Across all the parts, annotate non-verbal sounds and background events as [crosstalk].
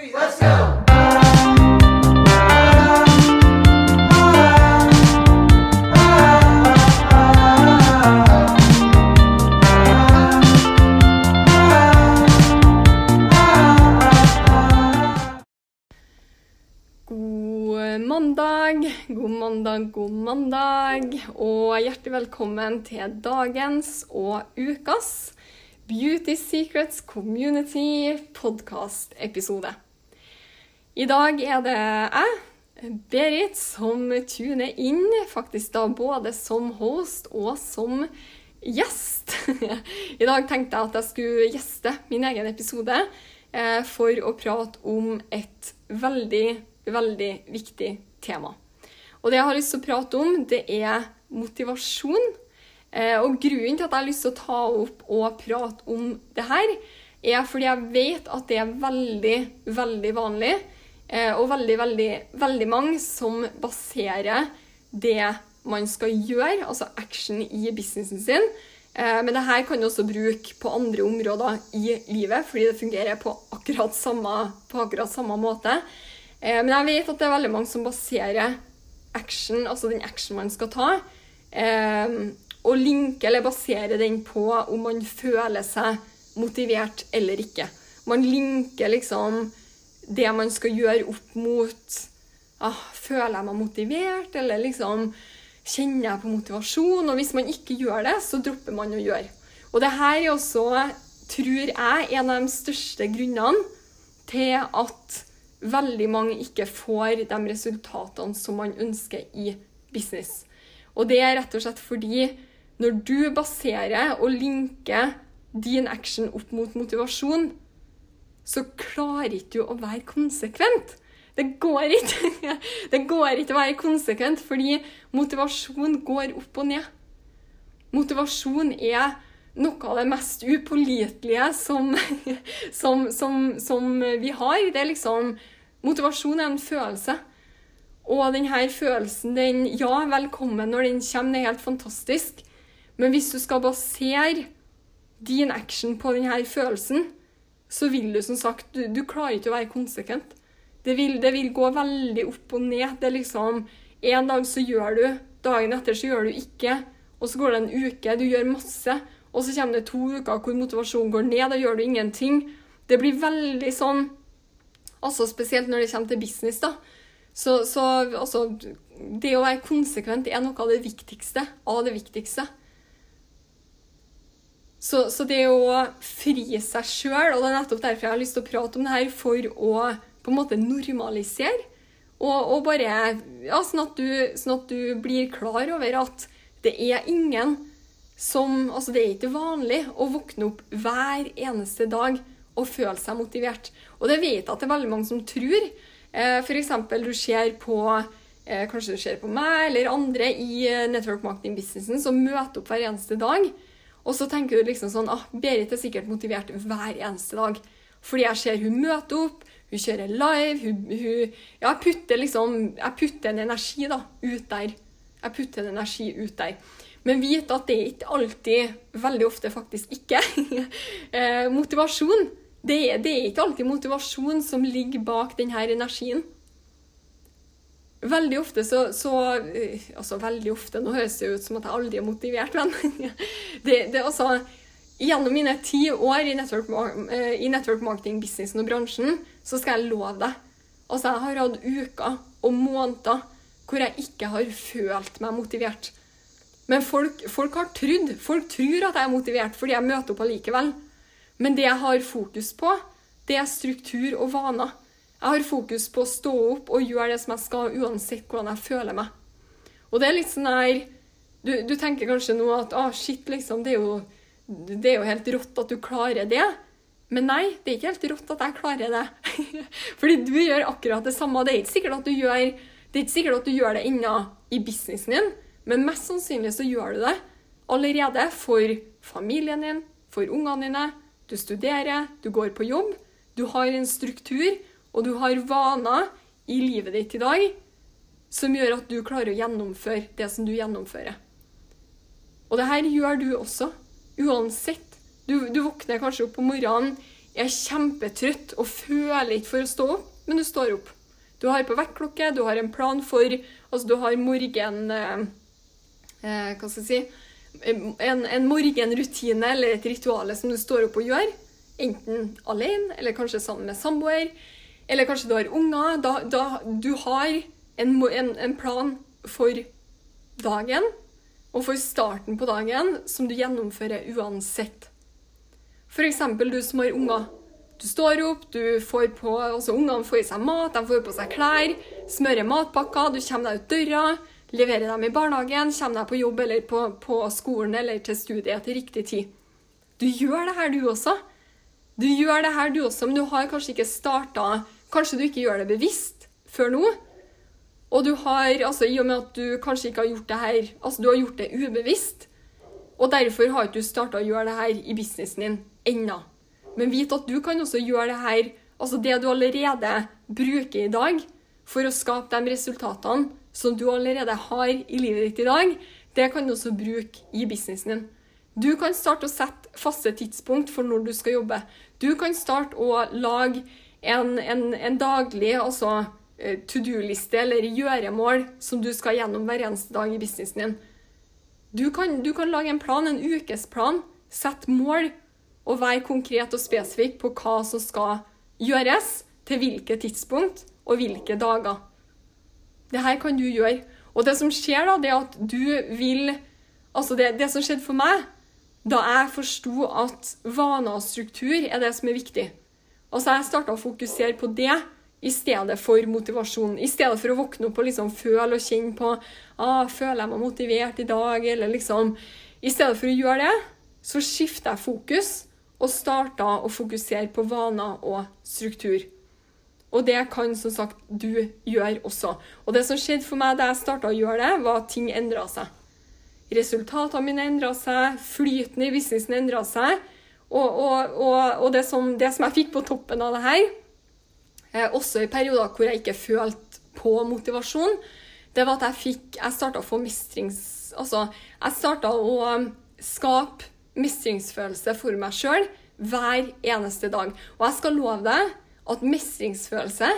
three, let's go! God mandag, god mandag, god mandag, og hjertelig velkommen til dagens og ukas Beauty Secrets Community podcast-episode. I dag er det jeg, Berit, som tuner inn, faktisk da både som host og som gjest. [laughs] I dag tenkte jeg at jeg skulle gjeste min egen episode eh, for å prate om et veldig, veldig viktig tema. Og det jeg har lyst til å prate om, det er motivasjon. Eh, og grunnen til at jeg har lyst til å ta opp og prate om det her, er fordi jeg vet at det er veldig, veldig vanlig, og veldig, veldig, veldig mange som baserer det man skal gjøre, altså action i businessen sin. Eh, men det her kan du også bruke på andre områder i livet, fordi det fungerer på akkurat samme, på akkurat samme måte. Eh, Men jeg vet at det er veldig mange som baserer action, altså den action man skal ta, eh, og linker eller baserer den på om man føler seg motivert eller ikke. Man linker liksom det man skal gjøre opp mot ah, Føler jeg meg motivert, eller liksom Kjenner jeg på motivasjon? Og hvis man ikke gjør det, så dropper man å gjøre. Og det her er også, tror jeg, en av de største grunnene til at veldig mange ikke får de resultatene som man ønsker i business. Og det er rett og slett fordi når du baserer og linker din action opp mot motivasjon, så klarer ikke du å være konsekvent. Det går ikke. [laughs] Det går ikke å være konsekvent, fordi motivasjon går opp og ned. Motivasjon er noe av det mest upålitelige som, [laughs] som, som, som vi har. Det er liksom Motivasjon er en følelse. Og denne følelsen, den Ja, velkommen når den kommer, det er helt fantastisk. Men hvis du skal basere din action på denne følelsen, så vil du som sagt Du, du klarer ikke å være konsekvent. Det vil, det vil gå veldig opp og ned. Det er liksom En dag så gjør du, dagen etter så gjør du ikke. Og så går det en uke, du gjør masse. Og så kommer det to uker hvor motivasjonen går ned, da gjør du ingenting. Det blir veldig sånn Altså spesielt når det kommer til business, da. Så, så altså Det å være konsekvent er noe av det viktigste. Av det viktigste. Så, så det å fri seg sjøl, og det er nettopp derfor jeg har lyst til å prate om det her, for å på en måte normalisere. Og, og bare ja, sånn, at du, sånn at du blir klar over at det er ingen som Altså, det er ikke vanlig å våkne opp hver eneste dag og føle seg motivert. Og det vet jeg at det er veldig mange som tror. Eh, F.eks. du ser på eh, Kanskje du ser på meg eller andre i eh, network marketing-businessen som møter opp hver eneste dag. Og så tenker du liksom sånn ah, Berit er sikkert motivert hver eneste dag. Fordi jeg ser hun møter opp, hun kjører live, hun, hun Ja, jeg putter liksom Jeg putter en energi da, ut der. Jeg putter en energi ut der. Men vit at det er ikke alltid, veldig ofte faktisk ikke, [laughs] eh, motivasjon. Det det er ikke alltid motivasjon som ligger bak denne energien. Veldig ofte så, så eh, Altså, veldig ofte Nå høres det ut som at jeg aldri er motivert, men [laughs] det, det altså Gjennom mine ti år i network, eh, i network marketing-businessen og bransjen, så skal jeg love deg Altså, jeg har hatt uker og måneder hvor jeg ikke har følt meg motivert. Men folk, folk har trodd. Folk tror at jeg er motivert fordi jeg møter opp allikevel. Men det jeg har fokus på, det er struktur og vaner. Jeg har fokus på å stå opp og gjøre det som jeg skal, uansett hvordan jeg føler meg. Og det er litt sånn her Du, du tenker kanskje nå at ah, shit, liksom, det er, jo, det er jo helt rått at du klarer det. Men nei, det er ikke helt rått at jeg klarer det. [laughs] Fordi du gjør akkurat det samme. Det er ikke sikkert at du gjør det, at du gjør det ennå i businessen din, men mest sannsynlig så gjør du det allerede for familien din, for ungene dine. Du studerer, du går på jobb, du har en struktur, og du har vaner i livet ditt i dag som gjør at du klarer å gjennomføre det som du gjennomfører. Og det her gjør du også, uansett. Du, du våkner kanskje opp på morgenen er kjempetrøtt og føler ikke for å stå opp, men du står opp. Du har på vekkerklokke, du har en plan for Altså, du har morgen... Eh, eh, hva skal jeg si en, en morgenrutine eller et ritual som du står opp og gjør. Enten alene, eller kanskje sammen med samboer. Eller kanskje du har unger. Da, da du har en, en, en, plan for dagen og for starten på dagen som du gjennomfører uansett. F.eks. du som har unger. Du står opp, du får på, altså ungene får i seg mat, de får på seg klær, smører matpakker, du kommer deg ut døra leverer dem i barnehagen, kommer deg på jobb eller på, på, skolen eller til studiet til riktig tid. Du gjør det her, du også. Du gjør det her, du også, men du har kanskje ikke starta Kanskje du ikke gjør det bevisst før nå. Og du har, altså i og med at du kanskje ikke har gjort det her Altså, du har gjort det ubevisst. Og derfor har ikke du starta å gjøre det her i businessen din ennå. Men vit at du kan også gjøre det her, altså det du allerede bruker i dag, for å skape de resultatene som du allerede har i livet ditt i dag, det kan du også bruke i businessen din. Du kan starte å sette faste tidspunkt for når du skal jobbe. Du kan starte å lage en, en, en daglig altså eh, to do-liste eller gjøremål som du skal gjennom hver eneste dag i businessen din. Du kan, du kan lage en plan, en ukesplan, sette mål og være konkret og spesifikk på hva som skal gjøres, til hvilket tidspunkt og hvilke dager. Det her kan du gjøre. Og det som skjer, da, det er at du vil Altså, det, det som skjedde for meg da jeg forsto at vaner og struktur er det som er viktig. Altså, jeg starta å fokusere på det i stedet for motivasjon. I stedet for å våkne opp og liksom føle og kjenne på ah, Føler jeg meg motivert i dag? Eller liksom I stedet for å gjøre det, så skifter jeg fokus og starta å fokusere på vaner og struktur. Og det kan som sagt du gjøre også. Og det som skjedde for meg da jeg starta å gjøre det, var at ting endra seg. Resultatene mine endra seg, flyten i businessen endra seg. Og, og, og, og det, som, det, som, jeg fikk på toppen av det her, eh, også i perioder hvor jeg ikke følte på motivasjon, det var at jeg fikk Jeg starta å få mestrings... Altså, jeg starta å um, skape mestringsfølelse for meg sjøl hver eneste dag. Og jeg skal love deg at mestringsfølelse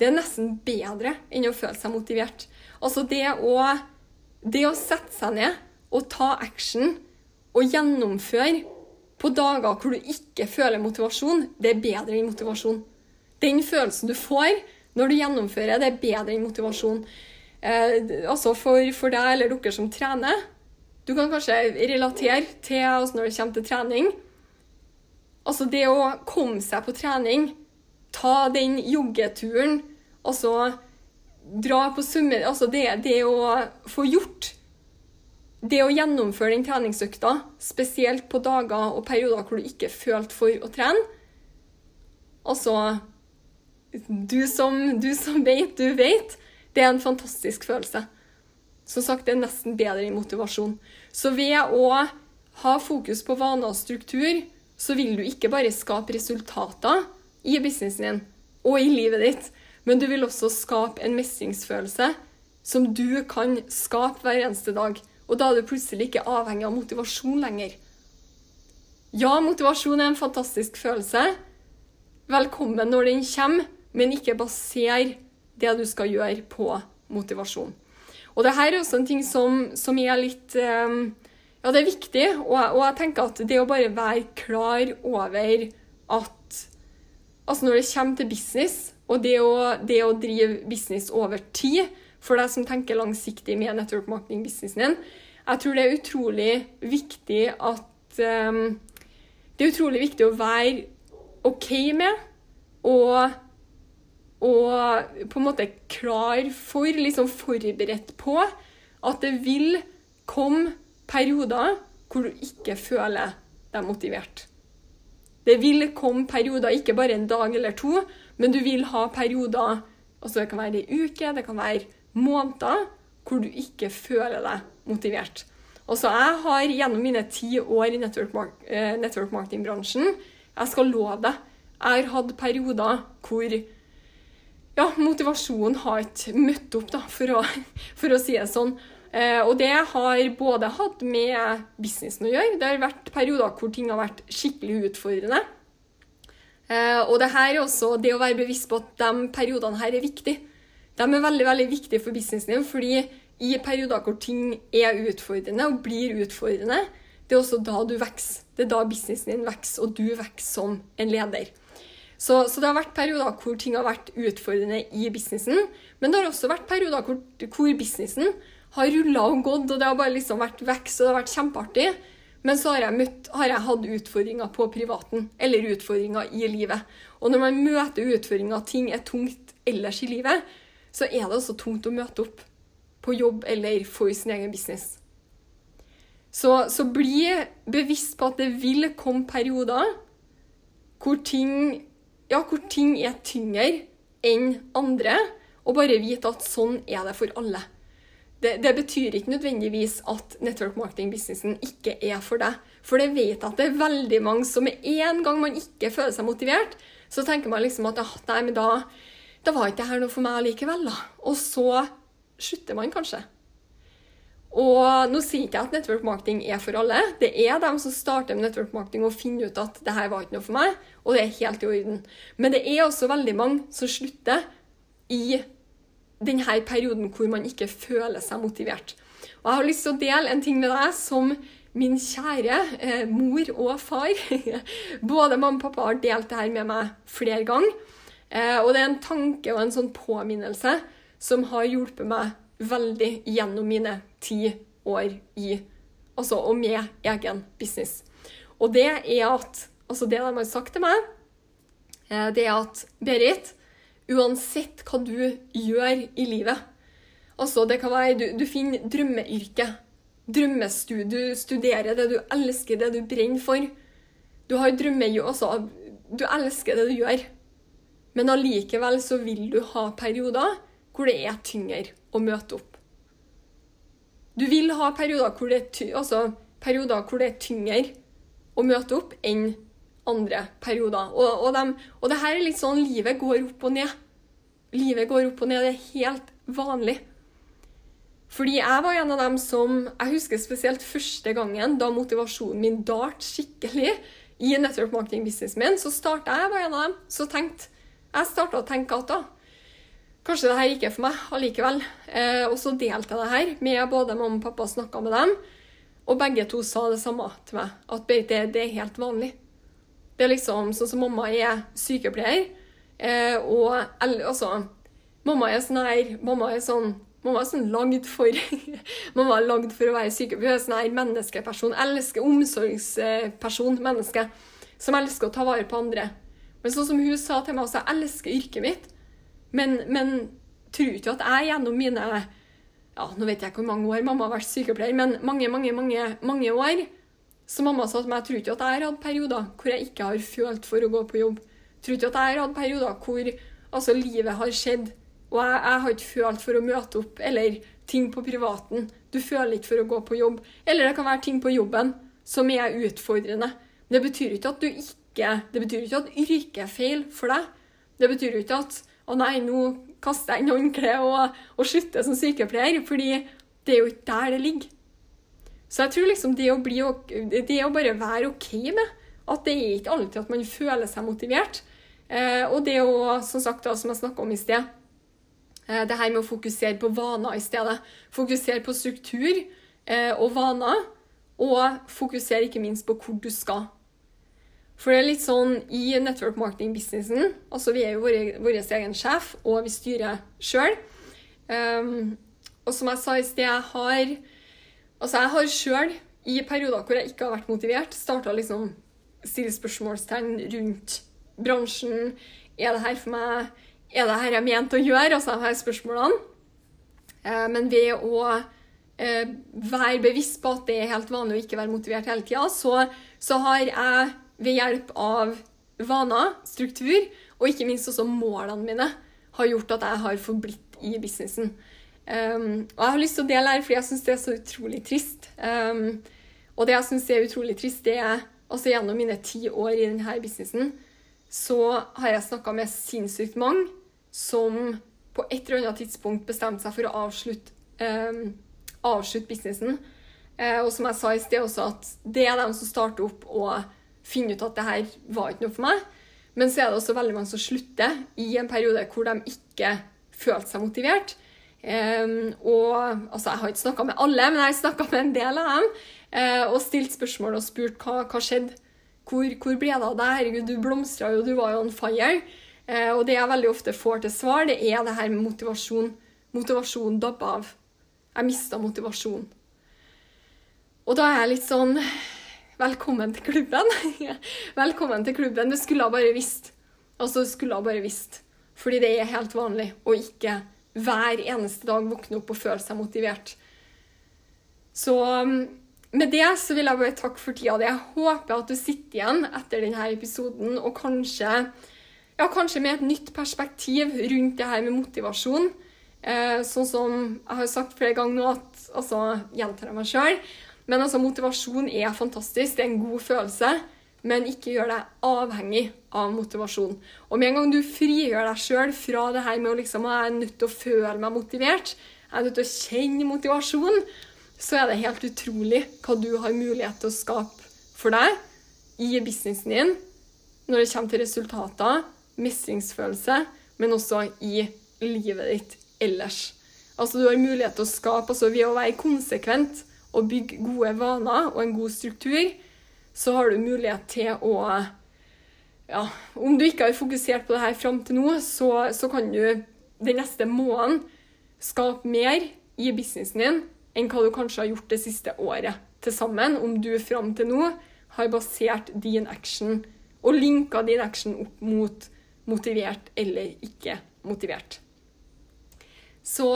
det er nesten bedre enn å føle seg motivert. Altså det å, det å sette seg ned og ta action og gjennomføre på dager hvor du ikke føler motivasjon, det er bedre enn motivasjon. Den følelsen du får når du gjennomfører, det er bedre enn motivasjon. Eh, altså for, for, deg eller dere som trener, du kan kanskje relatere til altså når det kommer til trening. Altså det å komme seg på trening ta den joggeturen, altså dra på svømme... Altså det, det å få gjort det å gjennomføre den treningsøkta, spesielt på dager og perioder hvor du ikke følte for å trene Altså Du som, du som vet, du vet. Det er en fantastisk følelse. Som sagt, det er nesten bedre enn motivasjon. Så ved å ha fokus på vaner og struktur, så vil du ikke bare skape resultater, i businessen din og i livet ditt, men du vil også skape en mestringsfølelse som du kan skape hver eneste dag. Og da er du plutselig ikke avhengig av motivasjon lenger. Ja, motivasjon er en fantastisk følelse. Velkommen når den kommer, men ikke baser det du skal gjøre, på motivasjon. Og det her er også en ting som, som er litt um, Ja, det er viktig, og, og jeg tenker at det å bare være klar over at Altså når det kommer til business, og det å, det å drive business over tid, for deg som tenker langsiktig med network marketing-businessen din, jeg tror det er utrolig viktig at um, Det er utrolig viktig å være OK med og, og på en måte klar for, liksom forberedt på, at det vil komme perioder hvor du ikke føler deg motivert. Det vil komme perioder, ikke bare en dag eller to, men du vil ha perioder altså Det kan være ei uke, det kan være måneder hvor du ikke føler deg motivert. Også jeg har gjennom mine ti år i network, eh, network marketing-bransjen Jeg skal love deg, jeg har hatt perioder hvor ja, motivasjonen har ikke møtt opp, da, for å, [laughs] for å si det sånn. Eh, og det har både hatt med businessen å gjøre. Det har vært perioder hvor ting har vært skikkelig utfordrende. Eh, og det her er også det å være bevisst på at de periodene her er viktige. De er veldig veldig viktige for businessen din, fordi i perioder hvor ting er utfordrende og blir utfordrende, det er også da du vokser. Det er da businessen din vokser, og du vokser som en leder. Så, så, det har vært perioder hvor ting har vært utfordrende i businessen. Men det har også vært perioder hvor, hvor businessen har rulla og gått, og det har bare liksom vært vekst, og det har vært kjempeartig. Men så har jeg, møtt, har jeg hatt utfordringer på privaten, eller utfordringer i livet. Og når man møter utfordringer, ting er tungt ellers i livet, så er det også tungt å møte opp på jobb eller for sin egen business. Så, så bli bevisst på at det vil komme perioder hvor ting, ja, hvor ting er tyngre enn andre, og bare vite at sånn er det for alle. Det, det, betyr ikke nødvendigvis at network marketing-businessen ikke er for deg. For det vet at det er veldig mange som med en gang man ikke føler seg motivert, så tenker man liksom at ah, nei, men da, da var ikke dette noe for meg likevel. da. Og så slutter man kanskje. Og nå sier ikke jeg at network marketing er for alle. Det er dem som starter med network marketing og finner ut at det her var ikke noe for meg, og det er helt i orden. Men det er også veldig mange som slutter i denne perioden hvor man ikke føler seg motivert. Og jeg har lyst til å dele en ting med deg som min kjære eh, mor og far [laughs] Både mamma og pappa har delt det her med meg flere ganger. Eh, og det er en tanke og en sånn påminnelse som har hjulpet meg veldig gjennom mine ti år i Altså og med egen business. Og det er at Altså, det de har sagt til meg, eh, det er at Berit, uansett hva du gjør i livet Altså, det kan være du, du finner drømmeyrket. Drømmestu, du studerer det du elsker, det du brenner for. Du har drømmejobb, altså Du elsker det du gjør. Men allikevel så vil du ha perioder hvor det er tyngre å møte opp. Du vil ha perioder hvor det er, altså, perioder hvor det er tyngre å møte opp enn andre perioder. Og, og, de, og det her er litt sånn livet går opp og ned. Livet går opp og ned. Det er helt vanlig. Fordi jeg var en av dem som Jeg husker spesielt første gangen da motivasjonen min dart skikkelig i network marketing businessen min, så starta jeg var en av dem. Så tenkte jeg starta å tenke at da Kanskje det her ikke er for meg allikevel. Eh, og så delte jeg det her med både mamma og pappa, snakka med dem. Og begge to sa det samme til meg, at det, det er helt vanlig. Det er liksom sånn som mamma er sykepleier, eh, og altså Mamma er sånn her Mamma er sånn Mamma er sånn lagd for [laughs] Mamma er lagd for å være sykepleier. Hun er sånn her menneskeperson. Elsker omsorgsperson. Menneske. Som elsker å ta vare på andre. Men sånn som hun sa til meg også, jeg elsker yrket mitt. Men, men tror ikke at jeg gjennom mine ja, nå vet jeg ikke hvor mange år mamma har vært sykepleier, men mange, mange, mange, mange år. Så mamma sa til meg jeg tror ikke at jeg har hatt perioder hvor jeg ikke har følt for å gå på jobb. Jeg tror ikke at jeg har hatt perioder hvor altså, livet har skjedd, og jeg, jeg, har ikke følt for å møte opp, eller ting på privaten. Du føler ikke for å gå på jobb. Eller det kan være ting på jobben som er utfordrende. Det betyr ikke at du ikke Det betyr ikke at yrket er feil for deg. Det betyr ikke at å nei, nå kaster jeg inn håndkleet og, og slutter som sykepleier. Fordi det er jo ikke der det ligger. Så jeg tror liksom det å, bli, det å bare være OK med at det er ikke alltid at man føler seg motivert. Eh, og det å, som sagt, da, som jeg snakka om i sted, eh, det her med å fokusere på vaner i stedet. Fokusere på struktur eh, og vaner, og fokusere ikke minst på hvor du skal. For det er litt sånn i network marketing-businessen altså Vi er jo vår, egen sjef, og vi styrer sjøl. Um, ehm, og som jeg sa i sted, jeg har Altså, jeg har sjøl, i perioder hvor jeg ikke har vært motivert, starta liksom stille spørsmålstegn rundt bransjen. Er det her for meg? Er det her jeg mente å gjøre? Altså de her spørsmålene. Uh, men ved å uh, være bevisst på at det er helt vanlig å ikke være motivert hele tida, så, så har jeg ved hjelp av vaner, struktur, og ikke minst også målene mine, har gjort at jeg har forblitt i businessen. Um, og jeg har lyst til å dele her, fordi jeg syns det er så utrolig trist. Um, og det jeg syns er utrolig trist, det er altså gjennom mine ti år i denne businessen, så har jeg snakka med sinnssykt mange som på et eller annet tidspunkt bestemte seg for å avslutte, um, avslutte businessen. Uh, og som jeg sa i sted også, at det er dem som starter opp og finne ut at det her var ikke noe for meg. Men så er det også veldig mange som slutter i en periode hvor de ikke følte seg motivert. Um, og altså, Jeg har ikke snakka med alle, men jeg har snakka med en del av dem. Uh, og stilt spørsmål og spurt hva, hva skjedde. Hvor, hvor ble det av deg? Herregud, du blomstra jo, du var jo on fire. Uh, og det jeg veldig ofte får til svar, det er det her med motivasjon. Motivasjon dabba av. Jeg mista motivasjon. Og da er jeg litt sånn Velkommen til klubben. [laughs] Velkommen til klubben. Det skulle jeg bare visst. Altså, skulle jeg bare visst. Fordi det er helt vanlig å ikke hver eneste dag våkne opp og føle seg motivert. Så um, med det så vil jeg bare takke for tida di. Jeg håper at du sitter igjen etter denne episoden og kanskje, ja, kanskje med et nytt perspektiv rundt det her med motivasjon. Eh, sånn som jeg har sagt flere ganger nå, at altså, gjentar jeg meg sjøl men altså, motivasjon er fantastisk. Det er en god følelse. Men ikke gjør deg avhengig av motivasjon. Og med en gang du frigjør deg sjøl fra det her med å liksom, jeg er nødt til å føle meg motivert, jeg er nødt til å kjenne motivasjon, så er det helt utrolig hva du har mulighet til å skape for deg i businessen din når det kommer til resultater, mestringsfølelse, men også i livet ditt ellers. Altså, du har mulighet til å skape altså, ved å være konsekvent å bygge gode vaner og en god struktur, så har du mulighet til å ja, Om du ikke har fokusert på det her fram til nå, så, så kan du den neste måneden skape mer i businessen din enn hva du kanskje har gjort det siste året til sammen, om du fram til nå har basert din action og linka din action opp mot motivert eller ikke motivert. Så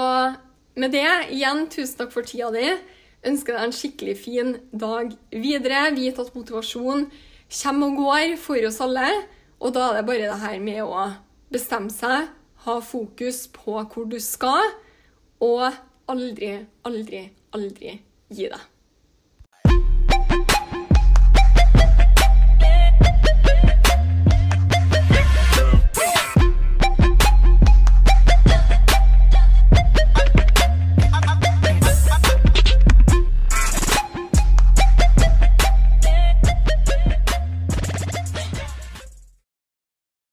med det, igjen, tusen takk for tida di. Ønsker deg en skikkelig fin dag videre. Vit at motivasjon kommer og går for oss alle. Og da er det bare det her med å bestemme seg, ha fokus på hvor du skal, og aldri, aldri, aldri gi deg.